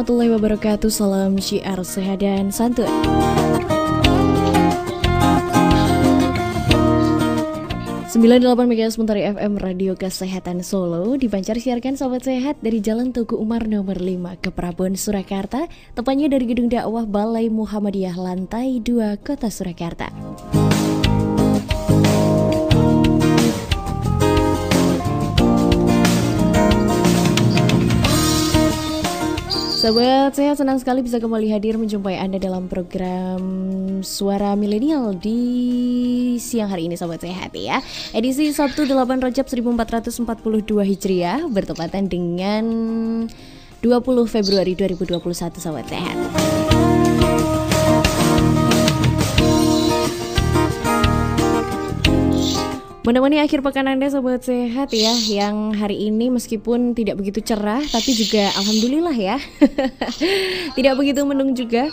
warahmatullahi wabarakatuh. Salam syiar sehat dan santun. 98 MHz Mentari FM Radio Kesehatan Solo. Dipancar siarkan Sobat Sehat dari Jalan Tugu Umar nomor 5 ke Prabon Surakarta. Tepatnya dari Gedung Dakwah Balai Muhammadiyah Lantai 2 Kota Surakarta Sahabat, saya senang sekali bisa kembali hadir menjumpai Anda dalam program Suara Milenial di siang hari ini Sahabat. Sehat ya. Edisi Sabtu 8 Rajab 1442 Hijriah bertepatan dengan 20 Februari 2021 Sahabat. Sehat Menemani akhir pekan Anda sobat sehat ya Yang hari ini meskipun tidak begitu cerah Tapi juga Alhamdulillah ya. Tidak begitu mendung juga.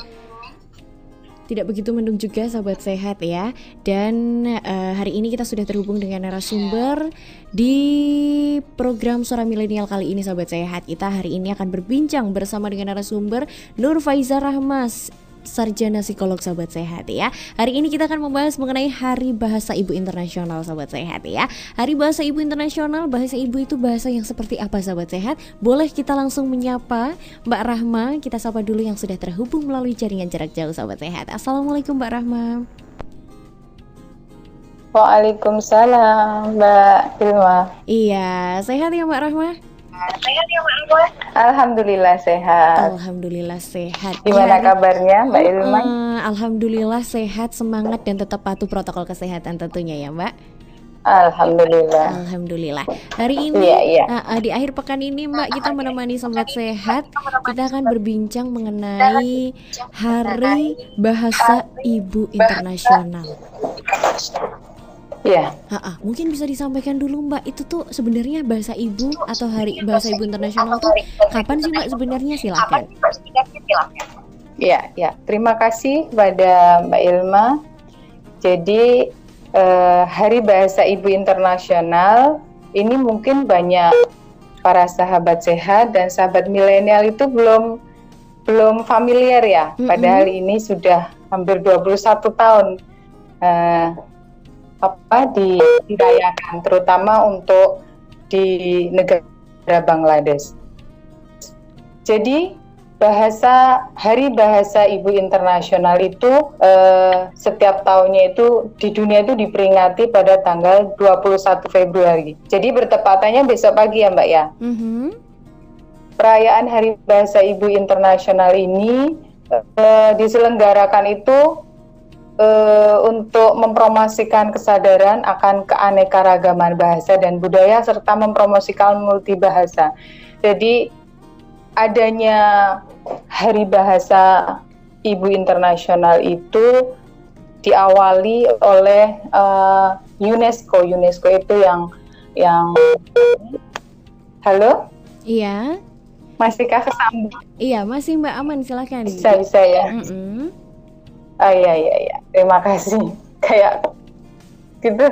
Tidak begitu mendung juga sahabat sehat ya. Dan uh, hari ini kita sudah terhubung dengan narasumber di program suara milenial kali ini sahabat sehat. Kita hari ini akan berbincang bersama dengan narasumber Nur Faiza Rahmas sarjana psikolog sahabat sehat ya. Hari ini kita akan membahas mengenai Hari Bahasa Ibu Internasional sahabat sehat ya. Hari Bahasa Ibu Internasional, bahasa ibu itu bahasa yang seperti apa sahabat sehat? Boleh kita langsung menyapa Mbak Rahma, kita sapa dulu yang sudah terhubung melalui jaringan jarak jauh sahabat sehat. Assalamualaikum Mbak Rahma. Waalaikumsalam Mbak Ilma. Iya, sehat ya Mbak Rahma? Sehat ya Mbak Alhamdulillah sehat. Alhamdulillah sehat. Gimana ya, kabarnya Mbak Ilma? Uh, Alhamdulillah sehat, semangat dan tetap patuh protokol kesehatan tentunya ya Mbak. Alhamdulillah. Alhamdulillah. Hari ini iya, iya. Uh, uh, di akhir pekan ini Mbak kita menemani sobat sehat. Kita akan berbincang mengenai Hari Bahasa Ibu Internasional. Iya. Yeah. mungkin bisa disampaikan dulu Mbak, itu tuh sebenarnya bahasa ibu atau hari bahasa ibu internasional tuh kapan sih Mbak sebenarnya silakan. Iya, ya. Terima kasih pada Mbak Ilma. Jadi eh, Hari Bahasa Ibu Internasional ini mungkin banyak para sahabat sehat dan sahabat milenial itu belum belum familiar ya. Padahal mm -hmm. ini sudah hampir 21 tahun eh, apa dirayakan terutama untuk di negara Bangladesh. Jadi bahasa Hari Bahasa Ibu Internasional itu eh, setiap tahunnya itu di dunia itu diperingati pada tanggal 21 Februari. Jadi bertepatannya besok pagi ya Mbak ya. Mm -hmm. Perayaan Hari Bahasa Ibu Internasional ini eh, diselenggarakan itu uh, untuk mempromosikan kesadaran akan keanekaragaman bahasa dan budaya serta mempromosikan multibahasa. Jadi adanya Hari Bahasa Ibu Internasional itu diawali oleh uh, UNESCO. UNESCO itu yang yang Halo? Iya. Masihkah kesambung? Iya, masih Mbak aman, silahkan. Bisa, bisa ya. Mm -mm. Oh iya iya iya. Terima kasih. Kayak gitu.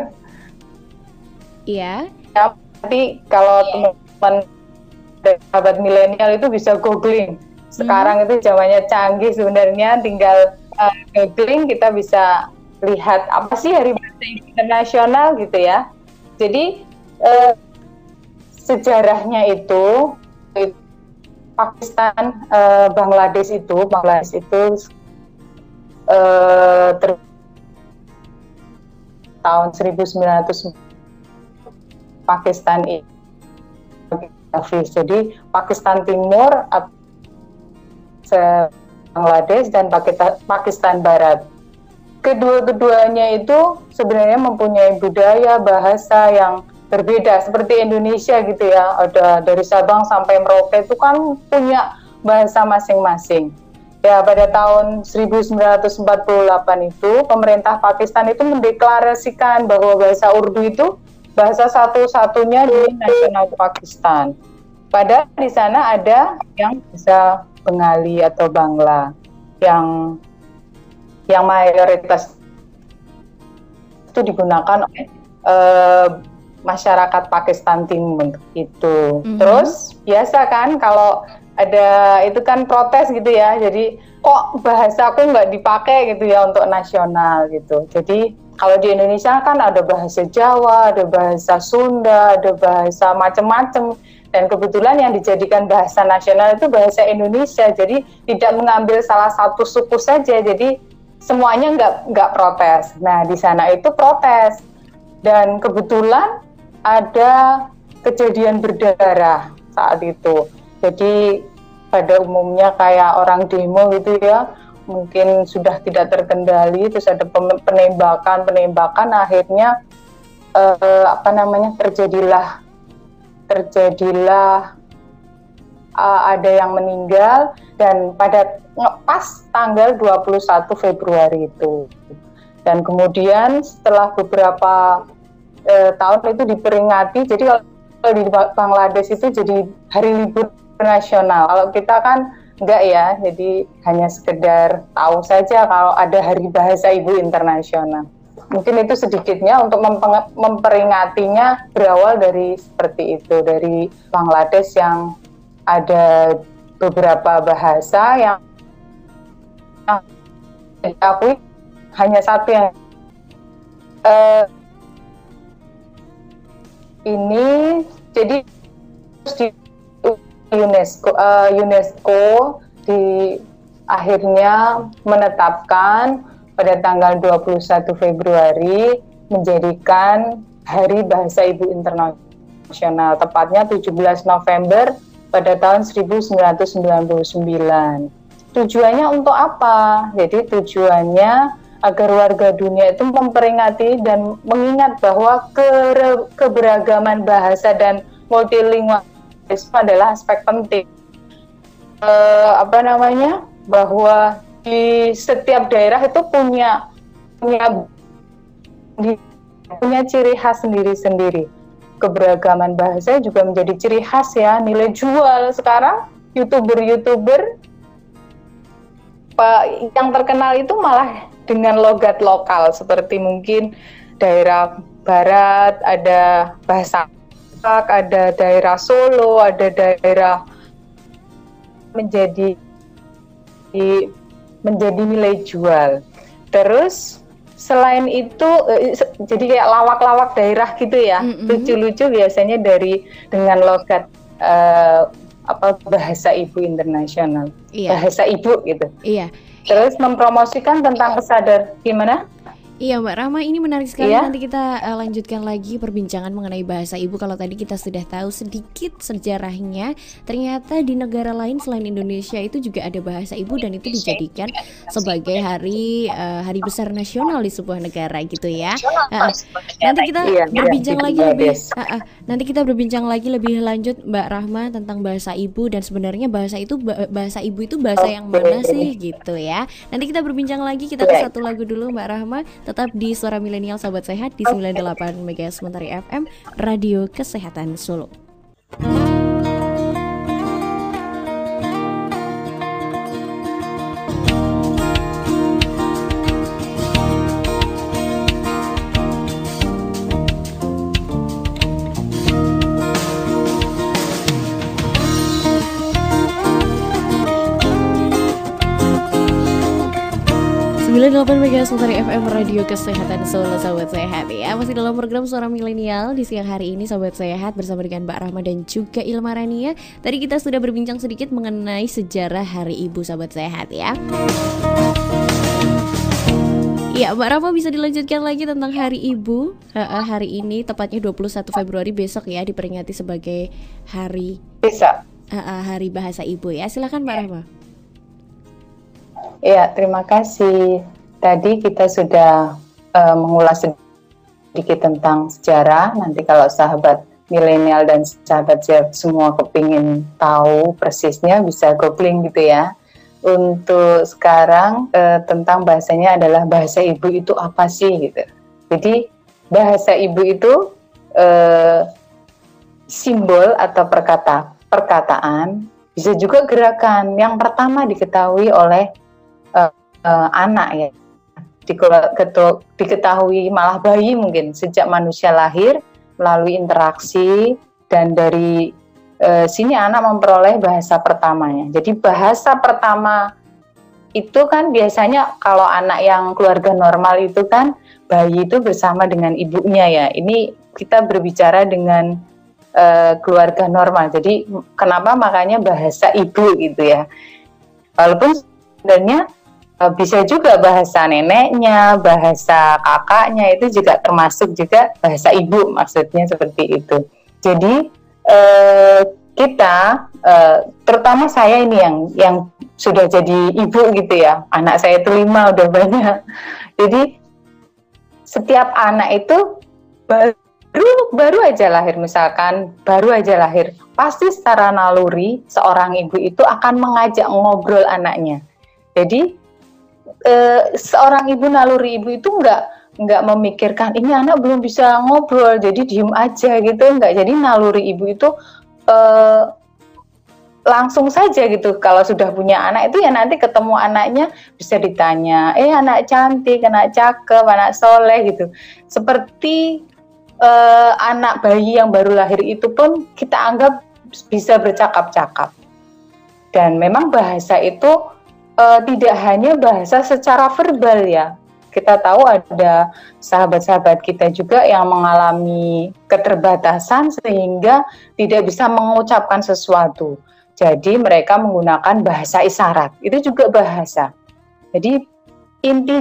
Iya. Ya, nanti kalau teman-teman sahabat milenial itu bisa googling. Sekarang hmm. itu zamannya canggih sebenarnya tinggal uh, googling kita bisa lihat apa sih hari bahasa internasional gitu ya. Jadi uh, sejarahnya itu Pakistan, uh, Bangladesh itu, Bangladesh itu uh, ter tahun 1900 Pakistan jadi Pakistan Timur Bangladesh dan Pakistan Barat. Kedua-keduanya itu sebenarnya mempunyai budaya bahasa yang berbeda. Seperti Indonesia gitu ya ada dari Sabang sampai Merauke itu kan punya bahasa masing-masing Ya, pada tahun 1948 itu pemerintah Pakistan itu mendeklarasikan bahwa bahasa Urdu itu bahasa satu-satunya di nasional Pakistan. Padahal di sana ada yang bisa Bengali atau Bangla yang yang mayoritas itu digunakan oleh uh, masyarakat Pakistan Timur itu. Mm -hmm. Terus biasa kan kalau ada itu kan protes gitu ya. Jadi kok bahasa aku nggak dipakai gitu ya untuk nasional gitu. Jadi kalau di Indonesia kan ada bahasa Jawa, ada bahasa Sunda, ada bahasa macam-macam. Dan kebetulan yang dijadikan bahasa nasional itu bahasa Indonesia. Jadi tidak mengambil salah satu suku saja. Jadi semuanya nggak nggak protes. Nah di sana itu protes. Dan kebetulan ada kejadian berdarah saat itu. Jadi pada umumnya kayak orang demo gitu ya, mungkin sudah tidak terkendali, terus ada penembakan, penembakan, akhirnya eh, apa namanya terjadilah terjadilah uh, ada yang meninggal dan pada pas tanggal 21 Februari itu. Dan kemudian setelah beberapa uh, tahun itu diperingati, jadi kalau di Bangladesh itu jadi hari libur nasional. Kalau kita kan enggak ya, jadi hanya sekedar tahu saja kalau ada hari bahasa ibu internasional mungkin itu sedikitnya untuk memperingatinya berawal dari seperti itu dari Bangladesh yang ada beberapa bahasa yang diakui hanya satu yang uh, ini jadi di UNESCO uh, UNESCO di akhirnya menetapkan pada tanggal 21 Februari menjadikan Hari Bahasa Ibu Internasional, tepatnya 17 November pada tahun 1999. Tujuannya untuk apa? Jadi tujuannya agar warga dunia itu memperingati dan mengingat bahwa ke keberagaman bahasa dan multilingualisme adalah aspek penting. Uh, apa namanya? Bahwa di setiap daerah itu punya punya punya ciri khas sendiri-sendiri. Keberagaman bahasa juga menjadi ciri khas ya, nilai jual sekarang youtuber-youtuber yang terkenal itu malah dengan logat lokal seperti mungkin daerah barat ada bahasa ada daerah Solo, ada daerah menjadi menjadi nilai jual. Terus selain itu eh, jadi kayak lawak-lawak daerah gitu ya. Lucu-lucu biasanya dari dengan logat uh, apa bahasa ibu internasional. Iya. Bahasa ibu gitu. Iya. Terus mempromosikan tentang kesadar gimana? Iya Mbak Rama ini menarik sekali. Iya? nanti kita uh, lanjutkan lagi perbincangan mengenai bahasa ibu. Kalau tadi kita sudah tahu sedikit sejarahnya ternyata di negara lain selain Indonesia itu juga ada bahasa ibu dan itu dijadikan sebagai hari uh, hari besar nasional di sebuah negara gitu ya. Uh, nanti kita iya, iya berbincang iya, lagi lebih uh, uh, nanti kita berbincang lagi lebih lanjut Mbak Rahma tentang bahasa ibu. Dan sebenarnya bahasa itu bahasa ibu itu bahasa yang mana sih gitu ya. Nanti kita berbincang lagi kita ke iya. satu lagu dulu Mbak Rahma Tetap di Suara Milenial Sahabat Sehat di 98 MHz Mentari FM Radio Kesehatan Solo. 98 MHz dari FM Radio Kesehatan Solo Sobat Sehat. Ya Masih dalam program Suara Milenial di siang hari ini Sobat Sehat bersama dengan Mbak Rahma dan juga Ilma Rania. Tadi kita sudah berbincang sedikit mengenai sejarah Hari Ibu Sobat Sehat ya. Ya, Mbak Rahma bisa dilanjutkan lagi tentang Hari Ibu? Hari ini tepatnya 21 Februari besok ya diperingati sebagai Hari Bisa. Hari Bahasa Ibu ya. Silahkan Mbak Rahma Ya, terima kasih. Tadi kita sudah uh, mengulas sedikit tentang sejarah. Nanti kalau sahabat milenial dan sahabat siap semua kepingin tahu persisnya bisa googling gitu ya. Untuk sekarang uh, tentang bahasanya adalah bahasa ibu itu apa sih gitu. Jadi bahasa ibu itu uh, simbol atau perkata perkataan bisa juga gerakan. Yang pertama diketahui oleh uh, uh, anak ya diketahui malah bayi mungkin sejak manusia lahir melalui interaksi dan dari e, sini anak memperoleh bahasa pertamanya. Jadi bahasa pertama itu kan biasanya kalau anak yang keluarga normal itu kan bayi itu bersama dengan ibunya ya. Ini kita berbicara dengan e, keluarga normal. Jadi kenapa makanya bahasa ibu gitu ya. Walaupun sebenarnya bisa juga bahasa neneknya, bahasa kakaknya itu juga termasuk juga bahasa ibu maksudnya seperti itu. Jadi eh, kita uh, terutama saya ini yang yang sudah jadi ibu gitu ya. Anak saya itu lima udah banyak. Jadi setiap anak itu baru baru aja lahir misalkan baru aja lahir pasti secara naluri seorang ibu itu akan mengajak ngobrol anaknya. Jadi uh, seorang ibu naluri ibu itu enggak nggak memikirkan ini anak belum bisa ngobrol jadi diem aja gitu nggak. Jadi naluri ibu itu uh, langsung saja gitu. Kalau sudah punya anak itu ya nanti ketemu anaknya bisa ditanya eh anak cantik anak cakep anak soleh gitu. Seperti uh, anak bayi yang baru lahir itu pun kita anggap bisa bercakap-cakap. Dan memang bahasa itu uh, tidak hanya bahasa secara verbal ya kita tahu ada sahabat-sahabat kita juga yang mengalami keterbatasan sehingga tidak bisa mengucapkan sesuatu. Jadi mereka menggunakan bahasa isyarat. Itu juga bahasa. Jadi inti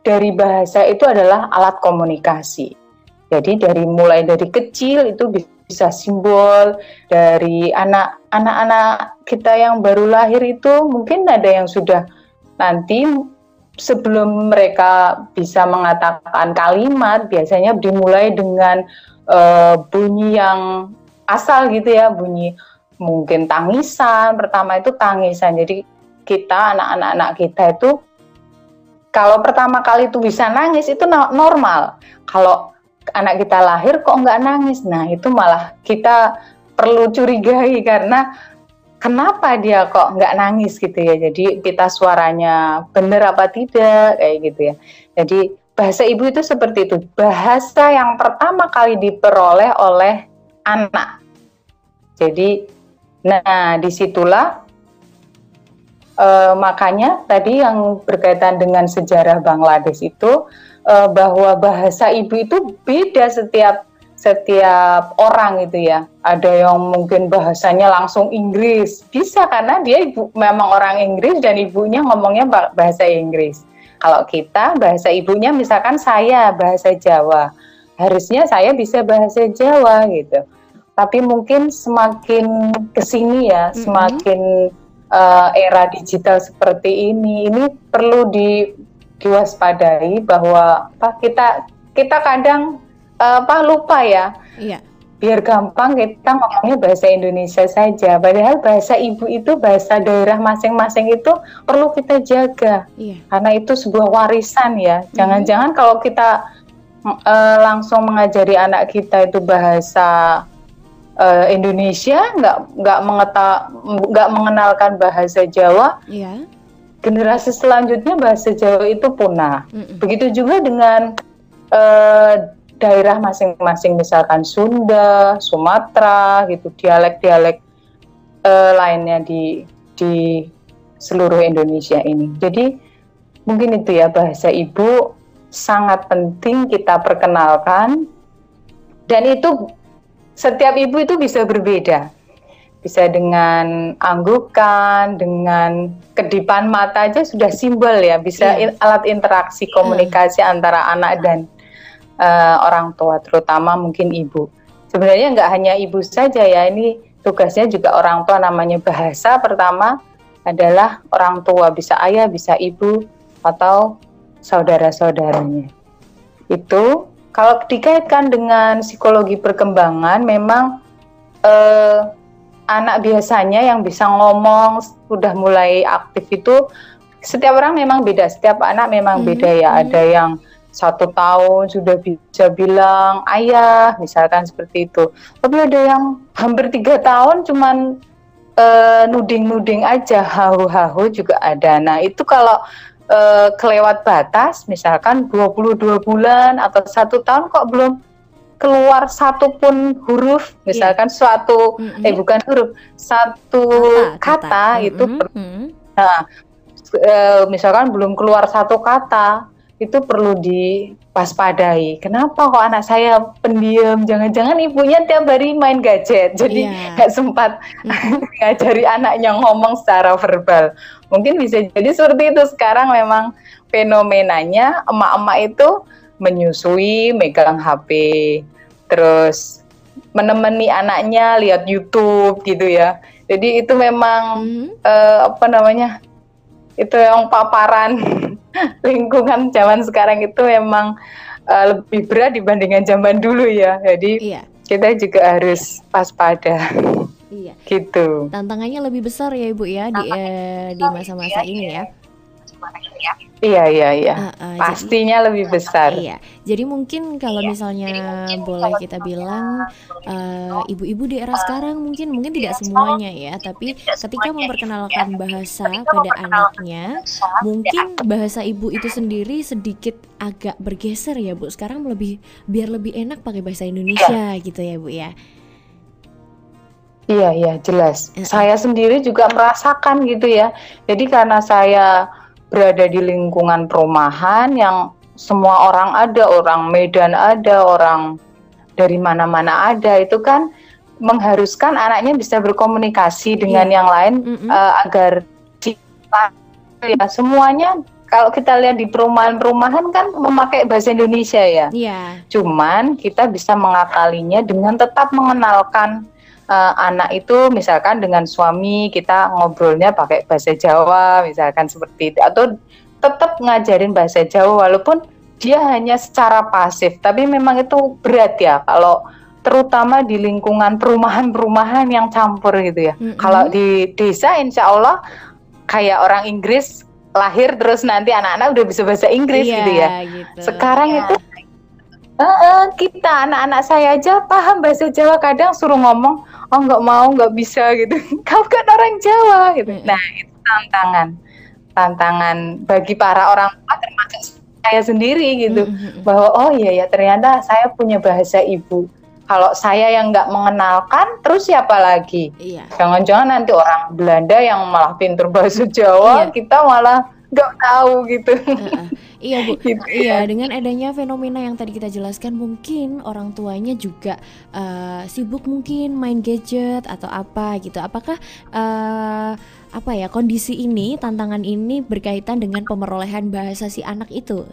dari bahasa itu adalah alat komunikasi. Jadi dari mulai dari kecil itu bisa simbol dari anak anak-anak kita yang baru lahir itu mungkin ada yang sudah nanti sebelum mereka bisa mengatakan kalimat biasanya dimulai dengan uh, bunyi yang asal gitu ya bunyi mungkin tangisan pertama itu tangisan. Jadi kita anak-anak kita itu kalau pertama kali itu bisa nangis itu normal. Kalau anak kita lahir kok nggak nangis nah itu malah kita perlu curigai karena kenapa dia kok nggak nangis gitu ya. Jadi kita suaranya benar apa tidak kayak gitu ya. Jadi bahasa ibu itu seperti itu. Bahasa yang pertama kali diperoleh oleh anak. Jadi nah di situlah uh, makanya tadi yang berkaitan dengan sejarah Bangladesh itu uh, bahwa bahasa ibu itu beda setiap setiap orang itu ya. Ada yang mungkin bahasanya langsung Inggris. Bisa karena dia ibu memang orang Inggris dan ibunya ngomongnya bahasa Inggris. Kalau kita bahasa ibunya misalkan saya bahasa Jawa. Harusnya saya bisa bahasa Jawa gitu. Tapi mungkin semakin ke sini ya, mm -hmm. semakin uh, era digital seperti ini, ini perlu di diwaspadai bahwa apa kita kita kadang apa lupa ya. Iya. Biar gampang kita ngomongnya bahasa Indonesia saja. Padahal bahasa ibu itu bahasa daerah masing-masing itu perlu kita jaga. Iya. Karena itu sebuah warisan ya. Mhm. Jangan-jangan kalau kita uh, langsung mengajari anak kita itu bahasa uh, Indonesia, nggak nggak nggak mengenalkan bahasa Jawa. Iya generasi selanjutnya bahasa Jawa itu punah. Mm -mm. Begitu juga dengan uh, daerah masing-masing misalkan Sunda, Sumatera gitu, dialek-dialek uh, lainnya di di seluruh Indonesia ini. Jadi mungkin itu ya bahasa ibu sangat penting kita perkenalkan dan itu setiap ibu itu bisa berbeda. Bisa dengan anggukan, dengan kedipan mata aja sudah simbol ya, bisa yeah. alat interaksi komunikasi hmm. antara anak dan uh, orang tua, terutama mungkin ibu. Sebenarnya nggak hanya ibu saja ya, ini tugasnya juga orang tua namanya bahasa pertama adalah orang tua, bisa ayah, bisa ibu, atau saudara-saudaranya. Itu kalau dikaitkan dengan psikologi perkembangan, memang eh, anak biasanya yang bisa ngomong sudah mulai aktif itu setiap orang memang beda, setiap anak memang hmm. beda ya. Ada yang satu tahun sudah bisa bilang ayah misalkan seperti itu tapi ada yang hampir tiga tahun cuman uh, nuding-nuding aja hahu-hahu juga ada nah itu kalau uh, kelewat batas misalkan 22 bulan atau satu tahun kok belum keluar satu pun huruf, iya. misalkan yeah. suatu mm -hmm. eh bukan huruf, satu kata, kata, kata. itu mm -hmm. nah e, misalkan belum keluar satu kata itu perlu diwaspadai. Kenapa kok anak saya pendiam? Jangan-jangan ibunya tiap hari main gadget, jadi iya. nggak yeah. sempat mm-hmm. ngajari anaknya ngomong secara verbal. Mungkin bisa jadi seperti itu. Sekarang memang fenomenanya emak-emak itu menyusui, megang HP, terus menemani anaknya lihat YouTube gitu ya. Jadi itu memang mm -hmm. uh, apa namanya? Itu yang paparan lingkungan zaman sekarang itu memang uh, lebih berat dibandingkan zaman dulu ya. Jadi iya. kita juga harus waspada. Iya. Gitu. Tantangannya lebih besar ya Ibu ya di uh, di masa-masa ini ya. Iya iya iya. Uh, uh, Pastinya jadi, lebih besar. Iya. Jadi mungkin kalau misalnya boleh kita bilang eh, ibu-ibu di era sekarang mungkin mungkin tidak semuanya ya, tapi ketika memperkenalkan bahasa pada anaknya, mungkin bahasa ibu itu sendiri sedikit agak bergeser ya Bu. Sekarang lebih biar lebih enak pakai bahasa Indonesia ya. gitu ya Bu ya. Iya iya jelas. Uh, saya sendiri juga merasakan gitu ya. Jadi karena saya berada di lingkungan perumahan yang semua orang ada, orang Medan ada, orang dari mana-mana ada, itu kan mengharuskan anaknya bisa berkomunikasi dengan yeah. yang lain mm -hmm. uh, agar ya semuanya kalau kita lihat di perumahan-perumahan kan memakai bahasa Indonesia ya. Yeah. Cuman kita bisa mengakalinya dengan tetap mengenalkan uh, anak itu misalkan dengan suami kita ngobrolnya pakai bahasa Jawa misalkan seperti itu atau tetap ngajarin bahasa Jawa walaupun dia hanya secara pasif tapi memang itu berat ya kalau terutama di lingkungan perumahan-perumahan yang campur gitu ya. Mm -hmm. Kalau di desa insya Allah kayak orang Inggris lahir terus nanti anak-anak udah bisa bahasa Inggris yeah, gitu ya. Gitu. Sekarang yeah. itu uh, uh, kita anak-anak saya aja paham bahasa Jawa kadang suruh ngomong oh nggak mau nggak bisa gitu kau kan orang Jawa gitu nah itu tantangan tantangan bagi para orang tua termasuk saya sendiri gitu mm-hmm. bahwa oh iya ya ternyata saya punya bahasa ibu kalau saya yang nggak mengenalkan terus siapa lagi iya. jangan-jangan nanti orang Belanda yang malah pinter bahasa Jawa iya. kita malah nggak tahu gitu uh-uh. Iya bu, gitu, iya dengan adanya fenomena yang tadi kita jelaskan mungkin orang tuanya juga uh, sibuk mungkin main gadget atau apa gitu. Apakah uh, apa ya kondisi ini, tantangan ini berkaitan dengan pemerolehan bahasa si anak itu?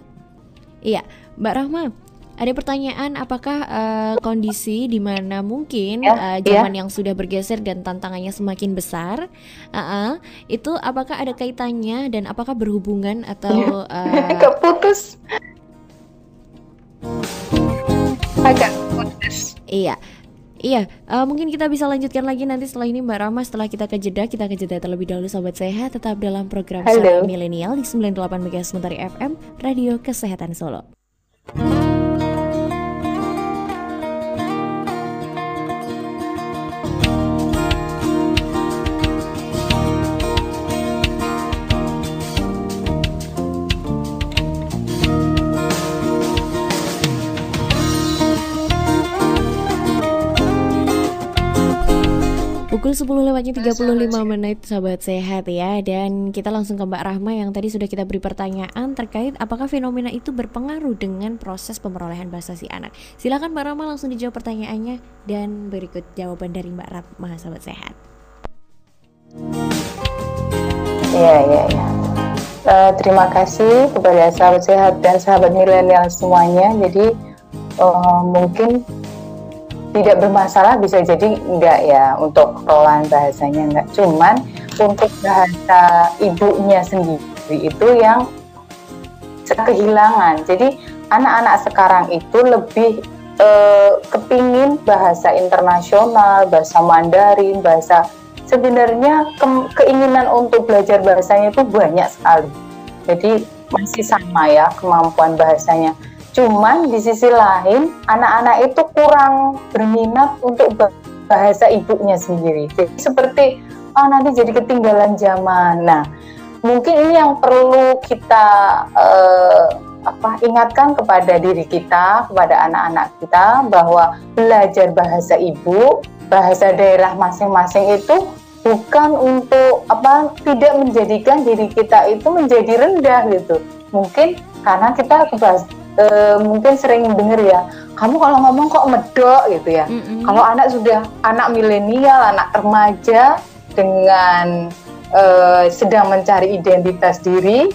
Iya, Mbak Rahma, ada pertanyaan apakah uh, kondisi di mana mungkin ya, uh, zaman ya. yang sudah bergeser dan tantangannya semakin besar, uh -uh, itu apakah ada kaitannya dan apakah berhubungan atau uh, keputus? Agak putus. Iya. Iya, uh, mungkin kita bisa lanjutkan lagi nanti setelah ini Mbak Rama setelah kita ke jeda, kita ke jeda terlebih dahulu Sobat Sehat tetap dalam program Suara Milenial di 98 MHz Mentari FM Radio Kesehatan Solo. Pukul 10 lewatnya 35 menit Sobat Sehat ya. Dan kita langsung ke Mbak Rahma yang tadi sudah kita beri pertanyaan Terkait apakah fenomena itu berpengaruh dengan proses pemerolehan bahasa si anak. Silahkan Mbak Rahma langsung dijawab pertanyaannya. Dan berikut jawaban dari Mbak Rahma Sobat Sehat. Iya, iya, iya. Uh, Terima kasih kepada sahabat sehat dan sahabat milenial semuanya. Jadi uh, mungkin tidak bermasalah bisa jadi enggak ya untuk pengelolaan bahasanya enggak. Cuman untuk bahasa ibunya sendiri itu yang kehilangan. Jadi anak-anak sekarang itu lebih eh, kepingin bahasa internasional bahasa Mandarin bahasa sebenarnya ke, keinginan untuk belajar bahasanya itu banyak sekali. Jadi masih sama ya kemampuan bahasanya Cuman di sisi lain anak-anak itu kurang berminat untuk bahasa ibunya sendiri. Jadi seperti oh nanti jadi ketinggalan zaman. Nah, mungkin ini yang perlu kita uh, apa ingatkan kepada diri kita, kepada anak-anak kita bahwa belajar bahasa ibu, bahasa daerah masing-masing itu bukan untuk apa tidak menjadikan diri kita itu menjadi rendah gitu. Mungkin karena kita e, mungkin sering dengar ya, kamu kalau ngomong kok medok gitu ya. Mm -hmm. Kalau anak sudah anak milenial, anak remaja dengan e, sedang mencari identitas diri,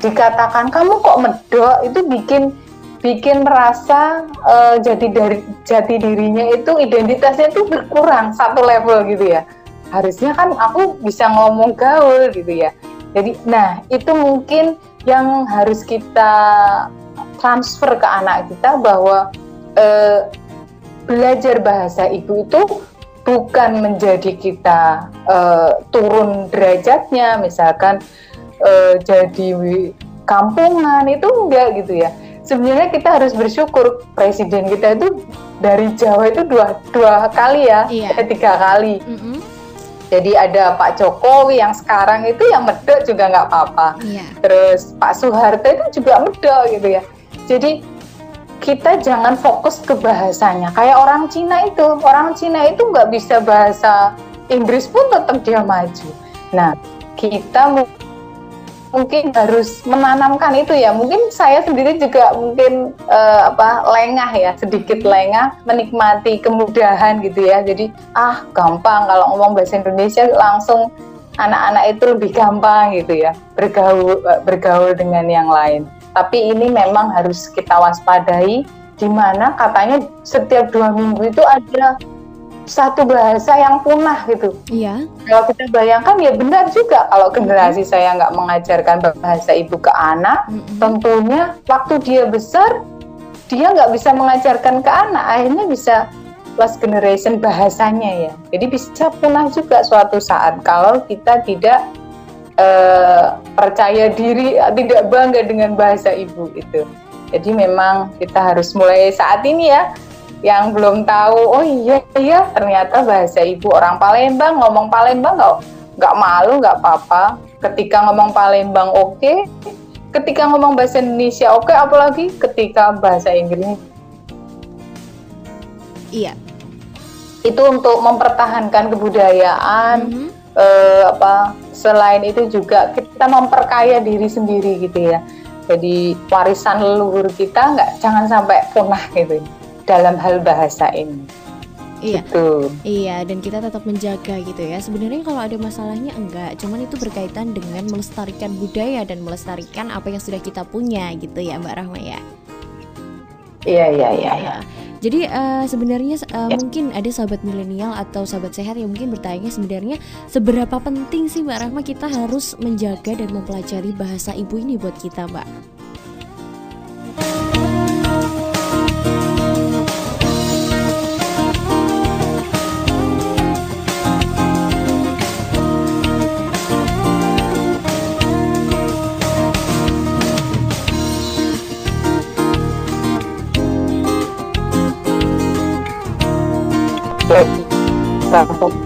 dikatakan kamu kok medok itu bikin bikin merasa uh, jadi dari jati dirinya itu identitasnya itu berkurang satu level gitu ya harusnya kan aku bisa ngomong gaul gitu ya jadi nah itu mungkin yang harus kita transfer ke anak kita bahwa uh, belajar bahasa ibu itu bukan menjadi kita uh, turun derajatnya misalkan uh, jadi kampungan itu enggak gitu ya sebenarnya kita harus bersyukur presiden kita itu dari Jawa itu dua dua kali ya iya. eh, tiga kali mm -hmm. jadi ada Pak Jokowi yang sekarang itu yang medok juga nggak apa-apa iya. terus Pak Soeharto itu juga medok gitu ya jadi kita jangan fokus ke bahasanya kayak orang Cina itu orang Cina itu nggak bisa bahasa Inggris pun tetap dia maju nah kita mungkin harus menanamkan itu ya. Mungkin saya sendiri juga mungkin uh, apa lengah ya, sedikit lengah menikmati kemudahan gitu ya. Jadi ah gampang kalau ngomong bahasa Indonesia langsung anak-anak itu lebih gampang gitu ya bergaul eh, bergaul dengan yang lain. Tapi ini memang harus kita waspadai di mana katanya setiap dua minggu itu ada satu bahasa yang punah gitu. Iya. Kalau kita bayangkan ya benar juga kalau generasi mm-hmm. saya nggak mengajarkan bahasa ibu ke anak, mm-hmm. tentunya waktu dia besar dia nggak bisa mengajarkan ke anak, akhirnya bisa last generation bahasanya ya. Jadi bisa punah juga suatu saat kalau kita tidak uh, percaya diri, tidak bangga dengan bahasa ibu itu. Jadi memang kita harus mulai saat ini ya yang belum tahu oh iya iya ternyata bahasa ibu orang Palembang ngomong Palembang nggak nggak malu nggak apa-apa ketika ngomong Palembang oke okay. ketika ngomong bahasa Indonesia oke okay, apalagi ketika bahasa Inggris iya itu untuk mempertahankan kebudayaan mm -hmm. Eh, apa selain itu juga kita memperkaya diri sendiri gitu ya jadi warisan leluhur kita nggak jangan sampai punah gitu dalam hal bahasa ini. Iya. Gitu. Iya, dan kita tetap menjaga gitu ya. Sebenarnya kalau ada masalahnya enggak, cuman itu berkaitan dengan melestarikan budaya dan melestarikan apa yang sudah kita punya gitu ya, Mbak Rahma ya. Iya, iya, iya, iya. Jadi uh, sebenarnya uh, mungkin ada sahabat milenial atau sahabat sehat yang mungkin bertanya sebenarnya seberapa penting sih Mbak Rahma kita harus menjaga dan mempelajari bahasa ibu ini buat kita, Mbak?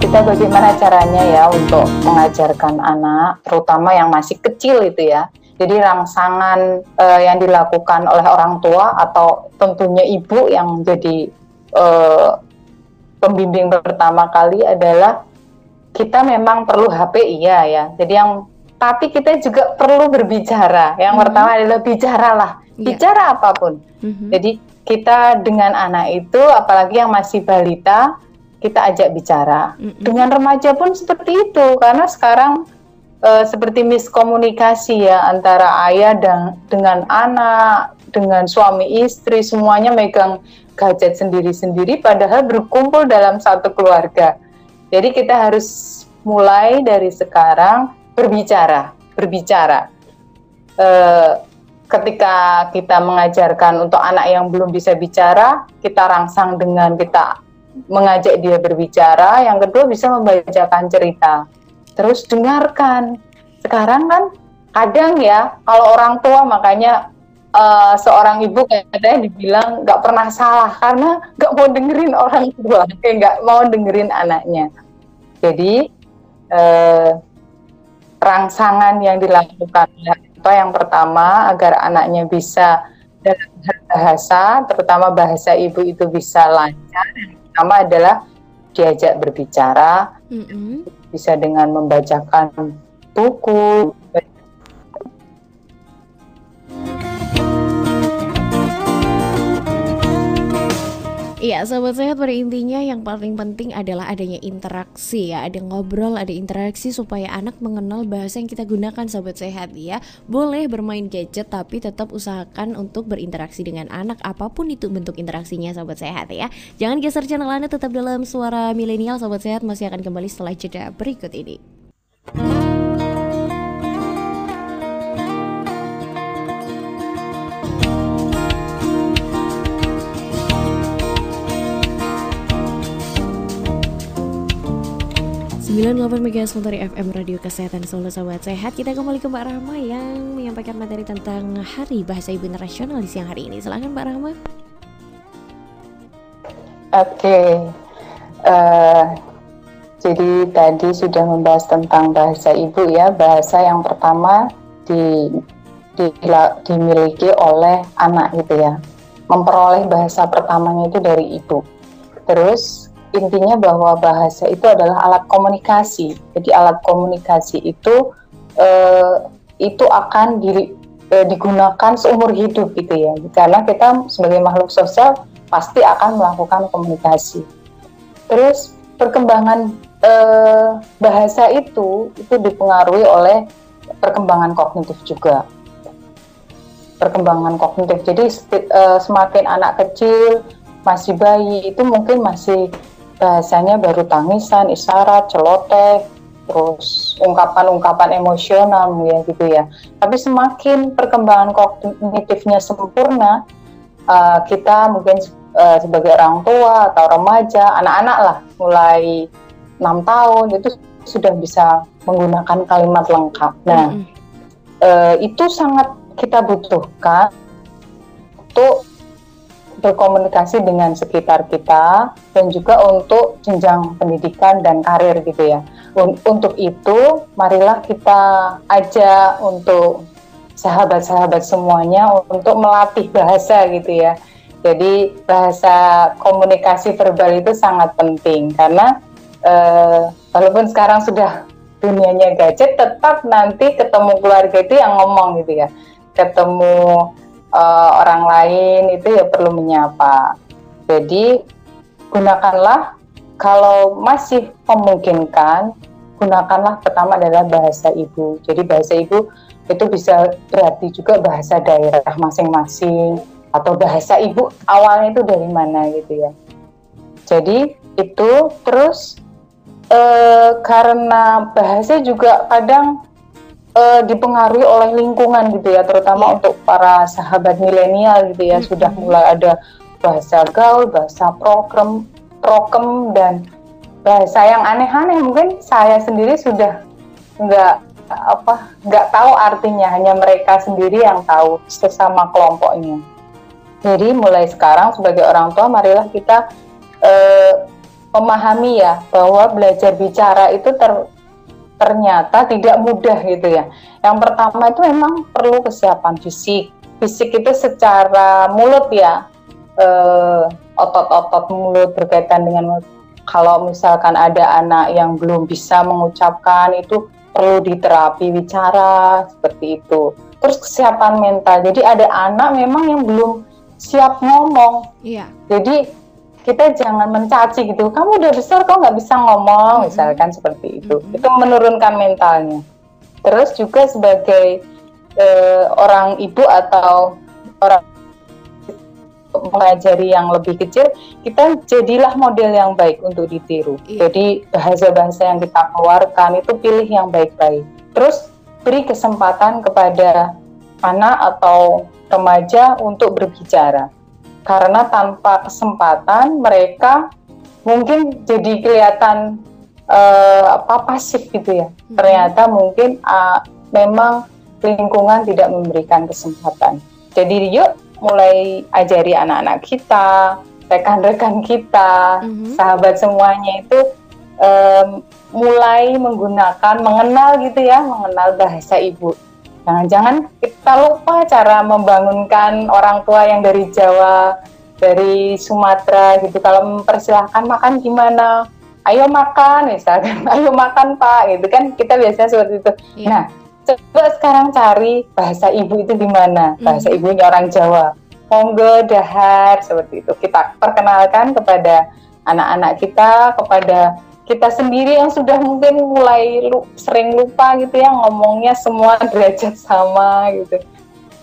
Kita bagaimana caranya ya untuk mengajarkan anak, terutama yang masih kecil itu ya. Jadi rangsangan uh, yang dilakukan oleh orang tua atau tentunya ibu yang jadi uh, pembimbing pertama kali adalah kita memang perlu HP iya ya. Jadi yang tapi kita juga perlu berbicara. Yang mm -hmm. pertama adalah bicaralah, yeah. bicara apa pun. Mm -hmm. Jadi kita dengan anak itu, apalagi yang masih balita, kita ajak bicara. Mm -hmm. Dengan remaja pun seperti itu karena sekarang uh, seperti miskomunikasi ya antara ayah dan dengan anak, dengan suami istri semuanya megang gadget sendiri-sendiri padahal berkumpul dalam satu keluarga. Jadi kita harus mulai dari sekarang berbicara, berbicara. Uh, ketika kita mengajarkan untuk anak yang belum bisa bicara, kita rangsang dengan kita mengajak dia berbicara, yang kedua bisa membacakan cerita. Terus dengarkan. Sekarang kan kadang ya kalau orang tua makanya uh, seorang ibu katanya dibilang nggak pernah salah karena nggak mau dengerin orang tua, kayak nggak mau dengerin anaknya. Jadi uh, rangsangan yang dilakukan atau yang pertama agar anaknya bisa dalam bahasa, terutama bahasa ibu itu bisa lancar. Pertama adalah diajak berbicara, mm -hmm. bisa dengan membacakan buku, Iya, sahabat sehat pada intinya yang paling penting adalah adanya interaksi ya, ada ngobrol, ada interaksi supaya anak mengenal bahasa yang kita gunakan sahabat sehat ya. Boleh bermain gadget tapi tetap usahakan untuk berinteraksi dengan anak apa pun itu bentuk interaksinya sahabat sehat ya. Jangan geser channel Anda tetap dalam suara milenial sahabat sehat masih akan kembali setelah jeda berikut ini. 98 MHz dari FM Radio Kesehatan Solo Sobat Sehat. Kita kembali ke Mbak Rahma yang menyampaikan materi tentang Hari Bahasa Ibu Internasional di siang hari ini. Silahkan Mbak Rahma. Oke. Okay. uh, eh, Jadi tadi sudah membahas tentang bahasa ibu ya. Bahasa yang pertama di, di, dimiliki oleh anak gitu ya. Memperoleh bahasa pertamanya itu dari ibu. Terus intinya bahwa bahasa itu adalah alat komunikasi. Jadi alat komunikasi itu eh, itu akan di, eh, digunakan seumur hidup gitu ya. Karena kita sebagai makhluk sosial pasti akan melakukan komunikasi. Terus perkembangan eh, bahasa itu itu dipengaruhi oleh perkembangan kognitif juga. Perkembangan kognitif. Jadi eh, semakin anak kecil masih bayi itu mungkin masih bahasanya baru tangisan, isyarat, celoteh, terus ungkapan-ungkapan emosional ya gitu ya. Tapi semakin perkembangan kognitifnya sempurna, uh, kita mungkin uh, sebagai orang tua atau remaja, anak-anak lah, mulai enam tahun itu sudah bisa menggunakan kalimat lengkap. Nah, mm -hmm. uh, itu sangat kita butuhkan untuk berkomunikasi dengan sekitar kita dan juga untuk jenjang pendidikan dan karir gitu ya. Untuk itu, marilah kita ajak untuk sahabat-sahabat semuanya untuk melatih bahasa gitu ya. Jadi bahasa komunikasi verbal itu sangat penting karena eh, walaupun sekarang sudah dunianya gadget, tetap nanti ketemu keluarga itu yang ngomong gitu ya. Ketemu uh, orang lain itu ya perlu menyapa. Jadi gunakanlah kalau masih memungkinkan gunakanlah pertama adalah bahasa ibu. Jadi bahasa ibu itu bisa berarti juga bahasa daerah masing-masing atau bahasa ibu awalnya itu dari mana gitu ya. Jadi itu terus e, karena bahasa juga kadang uh, dipengaruhi oleh lingkungan gitu ya, terutama yeah. untuk para sahabat milenial gitu ya, mm -hmm. sudah mulai ada bahasa gaul, bahasa program, prokem dan bahasa yang aneh-aneh. Mungkin saya sendiri sudah nggak apa nggak tahu artinya, hanya mereka sendiri yang tahu sesama kelompoknya. Jadi mulai sekarang sebagai orang tua, marilah kita uh, memahami ya bahwa belajar bicara itu ter, ternyata tidak mudah gitu ya. Yang pertama itu memang perlu kesiapan fisik. Fisik itu secara mulut ya, eh, otot-otot mulut berkaitan dengan mulut. Kalau misalkan ada anak yang belum bisa mengucapkan itu perlu diterapi bicara seperti itu. Terus kesiapan mental. Jadi ada anak memang yang belum siap ngomong. Iya. Jadi kita jangan mencaci gitu kamu udah besar kok nggak bisa ngomong mm-hmm. misalkan seperti itu mm-hmm. itu menurunkan mentalnya terus juga sebagai uh, orang ibu atau orang mengajari yang lebih kecil kita jadilah model yang baik untuk ditiru iya. jadi bahasa-bahasa yang kita keluarkan itu pilih yang baik-baik terus beri kesempatan kepada anak atau remaja untuk berbicara karena tanpa kesempatan mereka mungkin jadi kelihatan uh, apa pasif gitu ya. Hmm. Ternyata mungkin uh, memang lingkungan tidak memberikan kesempatan. Jadi yuk mulai ajari anak-anak kita, rekan-rekan kita, hmm. sahabat semuanya itu um, mulai menggunakan, mengenal gitu ya, mengenal bahasa ibu. Jangan-jangan kita lupa cara membangunkan orang tua yang dari Jawa, dari Sumatera gitu. Kalau mempersilahkan makan gimana? Ayo makan, misalkan. Ayo makan Pak, gitu kan. Kita biasanya seperti itu. Yeah. Nah, coba sekarang cari bahasa ibu itu gimana? Bahasa mm. ibunya orang Jawa. Monggo, dahar, seperti itu. Kita perkenalkan kepada anak-anak kita, kepada kita sendiri yang sudah mungkin mulai lu, sering lupa gitu ya ngomongnya semua derajat sama gitu.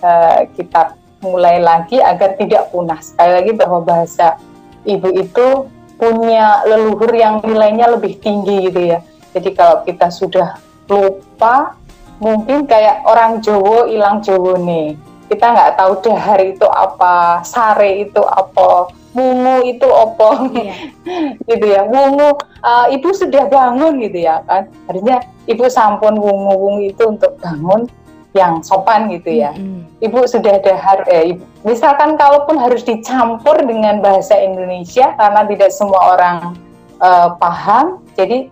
Uh, kita mulai lagi agar tidak punah. Sekali lagi bahwa bahasa ibu itu punya leluhur yang nilainya lebih tinggi gitu ya. Jadi kalau kita sudah lupa mungkin kayak orang Jowo hilang Jowo nih. Kita nggak tahu dahar itu apa sare itu apa Mungu itu opo iya. gitu ya Mungu uh, ibu sudah bangun gitu ya kan harusnya ibu sampun wungu wungu itu untuk bangun yang sopan gitu ya mm-hmm. ibu sudah ada har eh, ibu. misalkan kalaupun harus dicampur dengan bahasa Indonesia karena tidak semua orang uh, paham jadi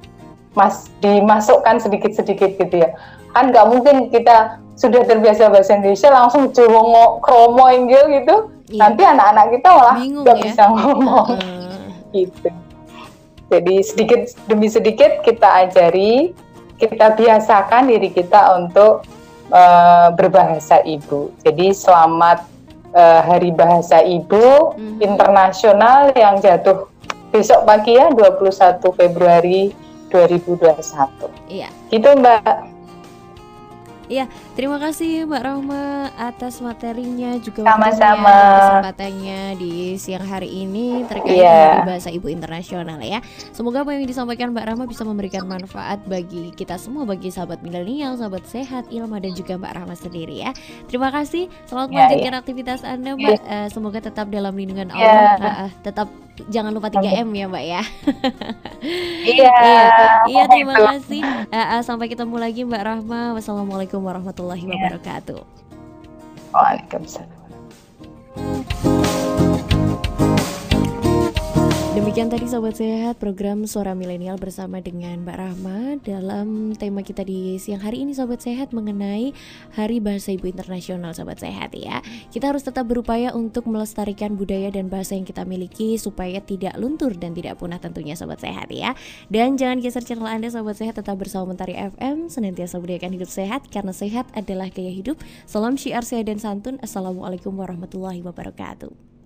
mas dimasukkan sedikit sedikit gitu ya kan nggak mungkin kita sudah terbiasa bahasa Indonesia langsung cowok kromo inggil gitu iya. nanti anak-anak kita malah nggak ya? bisa ngomong uh. gitu jadi sedikit demi sedikit kita ajari kita biasakan diri kita untuk uh, berbahasa ibu jadi selamat uh, hari bahasa ibu mm-hmm. internasional yang jatuh besok pagi ya 21 Februari 2021 iya gitu mbak Iya, terima kasih Mbak Rahma atas materinya juga sama-sama kesempatannya di siang hari ini terkait yeah. dengan bahasa Ibu internasional ya. Semoga apa yang disampaikan Mbak Rahma bisa memberikan manfaat bagi kita semua, bagi sahabat milenial, sahabat sehat, Ilma dan juga Mbak Rahma sendiri ya. Terima kasih. Selamat yeah, melanjutkan yeah. aktivitas Anda Mbak. Yeah. Uh, semoga tetap dalam lindungan Allah, yeah. uh, tetap jangan lupa 3M ya Mbak ya. Iya. iya. Iya, terima kasih. Uh, uh, sampai ketemu lagi Mbak Rahma. Wassalamualaikum warahmatullahi iya. wabarakatuh. Waalaikumsalam. Demikian tadi Sobat Sehat program Suara Milenial bersama dengan Mbak Rahma dalam tema kita di siang hari ini Sobat Sehat mengenai Hari Bahasa Ibu Internasional Sobat Sehat ya. Kita harus tetap berupaya untuk melestarikan budaya dan bahasa yang kita miliki supaya tidak luntur dan tidak punah tentunya Sobat Sehat ya. Dan jangan geser channel Anda Sobat Sehat tetap bersama Mentari FM senantiasa budayakan hidup sehat karena sehat adalah gaya hidup. Salam syiar sehat dan santun. Assalamualaikum warahmatullahi wabarakatuh.